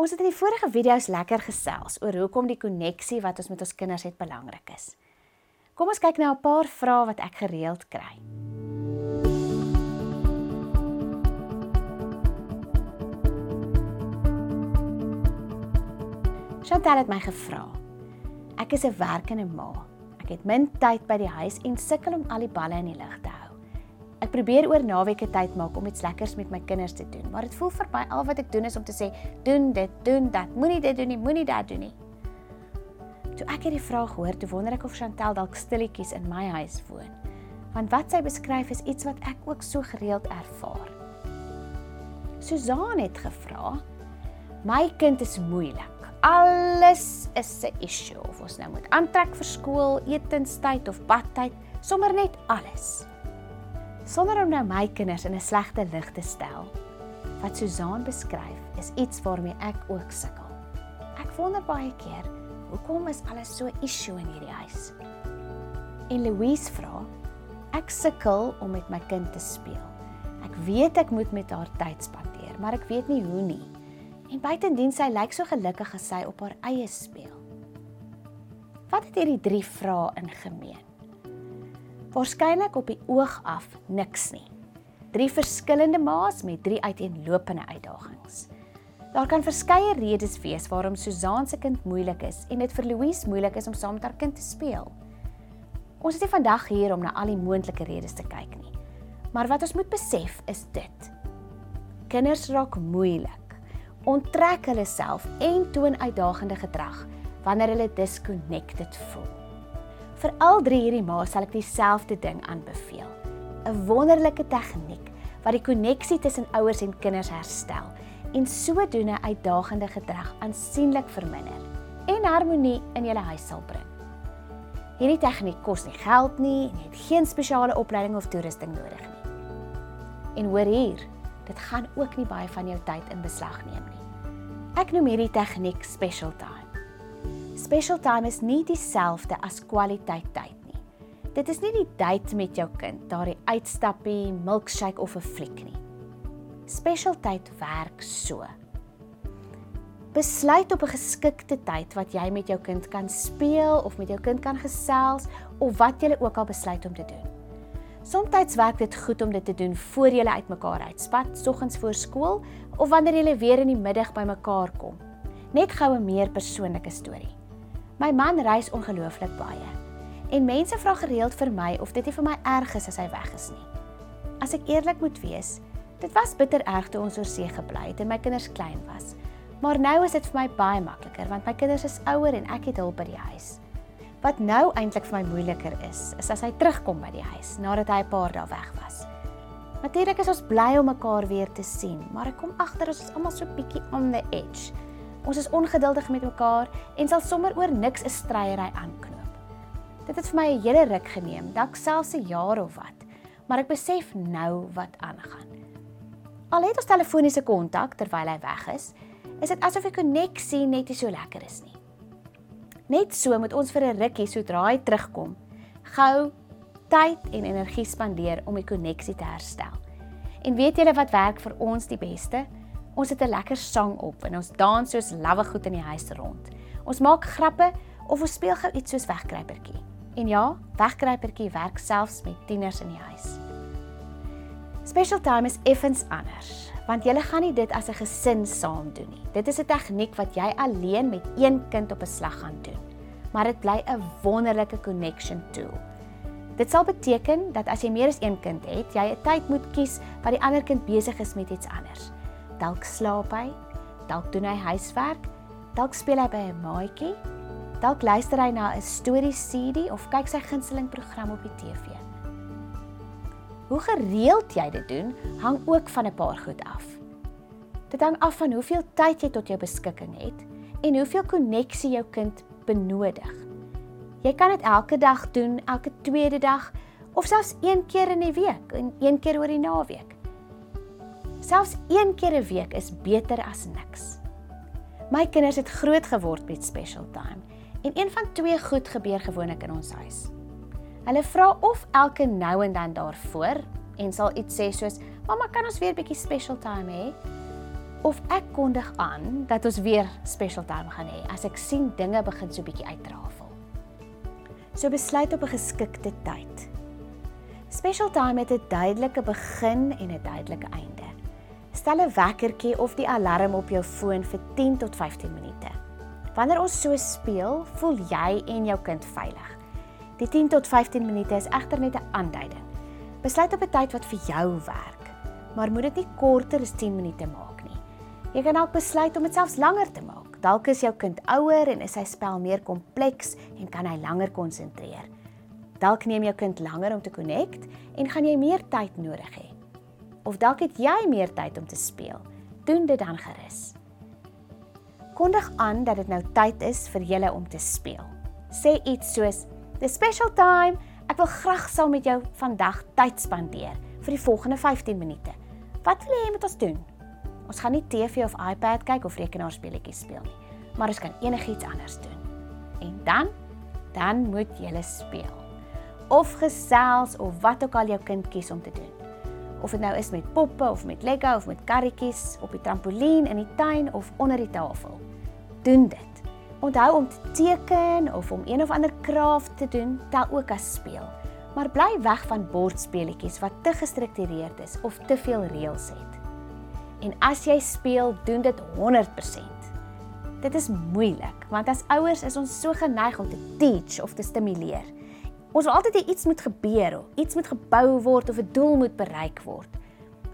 Ons het in die vorige video's lekker gesels oor hoekom die koneksie wat ons met ons kinders het belangrik is. Kom ons kyk nou 'n paar vrae wat ek gereeld kry. Chantal het my gevra. Ek is 'n werkende ma. Ek het min tyd by die huis en sukkel om al die balle in die lug probeer oor naweke tyd maak om iets lekkers met my kinders te doen, maar dit voel vir my al wat ek doen is om te sê, "Doen dit, doen dat, moenie dit doen nie, moenie dat doen nie." Toe ek hierdie vraag hoor, toe wonder ek of Chantal dalk stilletjies in my huis woon. Want wat sy beskryf is iets wat ek ook so gereeld ervaar. Susan het gevra, "My kind is moeilik alles is 'n issue of ons nou moet aantrek vir skool, etenstyd of badtyd, sommer net alles. Sonder om nou my kinders in 'n slegte lig te stel. Wat Susan beskryf, is iets waarmee ek ook sukkel. Ek wonder baie keer, hoekom is alles so issue in hierdie huis? En Louise vra, ek sukkel om met my kind te speel. Ek weet ek moet met haar tyd spandeer, maar ek weet nie hoe nie. En buitendien sy lyk so gelukkig as sy op haar eie speel. Wat het hierdie drie vrae in gemeen? Waarskynlik op die oog af niks nie. Drie verskillende ma's met drie uiteenlopende uitdagings. Daar kan verskeie redes wees waarom Susan se kind moeilik is en dit vir Louise moeilik is om saam met haar kind te speel. Ons is nie vandag hier om na al die moontlike redes te kyk nie. Maar wat ons moet besef is dit. Kinders raak moeilik onttrek hulle self en toon uitdagende gedrag wanneer hulle disconnected voel. Vir al drie hierdie ma's sal ek dieselfde ding aanbeveel. 'n Wonderlike tegniek wat die koneksie tussen ouers en kinders herstel en sodoende uitdagende gedrag aansienlik verminder en harmonie in julle huis sal bring. Hierdie tegniek kos nie geld nie en het geen spesiale opleiding of toerusting nodig nie. En hoor hier, dit gaan ook nie baie van jou tyd in beslag neem nie. Ek noem hierdie tegniek special time. Special time is nie dieselfde as kwaliteit tyd nie. Dit is nie die date met jou kind, daardie uitstappie, milkshake of 'n fliek nie. Special tyd werk so. Besluit op 'n geskikte tyd wat jy met jou kind kan speel of met jou kind kan gesels of wat jy ook al besluit om te doen. Somstyds werk dit goed om dit te doen voor jy uitmekaar uitspat, soggens voor skool of wanneer jy weer in die middag bymekaar kom. Net gou 'n meer persoonlike storie. My man reis ongelooflik baie. En mense vra gereeld vir my of dit nie vir my erg is as hy weg is nie. As ek eerlik moet wees, dit was bitter erg toe ons oor see gebly het en my kinders klein was. Maar nou is dit vir my baie makliker want my kinders is ouer en ek het hulp by die huis. Wat nou eintlik vir my moeiliker is, is as hy terugkom by die huis nadat hy 'n paar dae weg was. Natuurlik is ons bly om mekaar weer te sien, maar ek kom agter ons is almal so bietjie on the edge. Ons is ongeduldig met mekaar en sal sommer oor niks 'n stryery aanknoop. Dit het vir my 'n hele ruk geneem, dalk selfs 'n jaar of wat, maar ek besef nou wat aangaan. Al het ons telefoniese kontak terwyl hy weg is, is dit asof die koneksie net nie so lekker is nie. Net so moet ons vir 'n rukkie sodra hy terugkom, gou tyd en energie spandeer om die koneksie te herstel. En weet julle wat werk vir ons die beste? Ons het 'n lekker sang op en ons dans soos lawwe goed in die huis rond. Ons maak grappe of ons speel gou iets soos wegkruipertjie. En ja, wegkruipertjie werk selfs met tieners in die huis. Special time is effens anders want jy gaan nie dit as 'n gesin saam doen nie. Dit is 'n tegniek wat jy alleen met een kind op 'n slag gaan doen. Maar dit bly 'n wonderlike connection tool. Dit sal beteken dat as jy meer as een kind het, jy 'n tyd moet kies wat die ander kind besig is met iets anders. Dalk slaap hy, dalk doen hy huiswerk, dalk speel hy by 'n maatjie, dalk luister hy na 'n storie CD of kyk sy gunsteling program op die TV. Hoe gereeld jy dit doen, hang ook van 'n paar goed af. Dit hang af van hoeveel tyd jy tot jou beskikking het en hoeveel koneksie jou kind benodig. Jy kan dit elke dag doen, elke tweede dag of selfs een keer in die week en een keer oor die naweek. Selfs een keer 'n week is beter as niks. My kinders het groot geword met special time en een van twee goed gebeur gewoonlik in ons huis. Hulle vra of elke nou en dan daarvoor en sal iets sê soos: "Mamma, kan ons weer 'n bietjie special time hê?" of ek kondig aan dat ons weer special time gaan hê as ek sien dinge begin so bietjie uitrafel. So besluit op 'n geskikte tyd. Special time het 'n duidelike begin en 'n duidelike einde. Stel 'n wekkertjie of die alarm op jou foon vir 10 tot 15 minute. Wanneer ons so speel, voel jy en jou kind veilig. Die 10 tot 15 minute is egter net 'n aanduiding. Besluit op 'n tyd wat vir jou werk, maar moet dit nie korter as 10 minute maak nie. Jy kan ook besluit om dit selfs langer te maak. Dalk is jou kind ouer en is sy spel meer kompleks en kan hy langer konsentreer. Dalk neem jou kind langer om te connect en gaan jy meer tyd nodig hê. Of dalk het jy meer tyd om te speel. Doen dit dan gerus. Kondig aan dat dit nou tyd is vir julle om te speel. Sê iets soos: "The special time. Ek wil graag saam met jou vandag tyd spandeer vir die volgende 15 minute. Wat wil jy hê moet ons doen?" Ons gaan nie TV of iPad kyk of rekenaarspeletjies speel nie, maar ons kan enigiets anders doen. En dan, dan moet jy speel. Of gesels of wat ook al jou kind kies om te doen. Of dit nou is met poppe of met Lego of met karretjies op die trampolien in die tuin of onder die tafel. Doen dit. Onthou om te teken of om een of ander kraaf te doen, tel ook as speel. Maar bly weg van bordspeletjies wat te gestruktureerd is of te veel reëls het. En as jy speel, doen dit 100%. Dit is moeilik, want as ouers is ons so geneig om te teach of te stimuleer. Ons wil altyd hê iets moet gebeur, iets moet gebou word of 'n doel moet bereik word.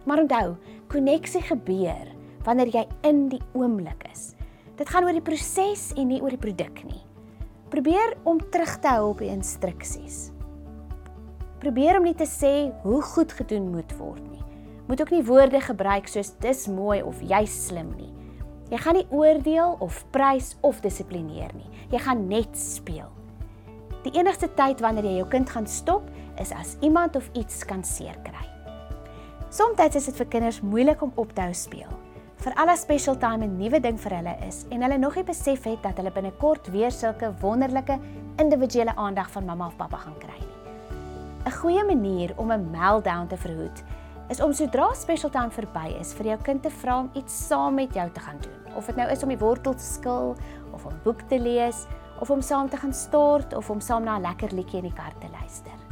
Maar onthou, koneksie gebeur wanneer jy in die oomblik is. Dit gaan oor die proses en nie oor die produk nie. Probeer om terug te hou op die instruksies. Probeer om nie te sê hoe goed gedoen moet word nie. Moet ook nie woorde gebruik soos dis mooi of jy's slim nie. Jy gaan nie oordeel of prys of dissiplineer nie. Jy gaan net speel. Die enigste tyd wanneer jy jou kind gaan stop, is as iemand of iets kan seer kry. Somstyds is dit vir kinders moeilik om op te hou speel vir alle special time 'n nuwe ding vir hulle is en hulle nog nie besef het dat hulle binnekort weer sulke wonderlike individuele aandag van mamma of pappa gaan kry nie. 'n Goeie manier om 'n meltdown te verhoed is om sodra special time verby is vir jou kind te vra om iets saam met jou te gaan doen. Of dit nou is om die wortel te skil of om boek te lees of om saam te gaan stort of om saam na 'n lekker liedjie in die kar te luister.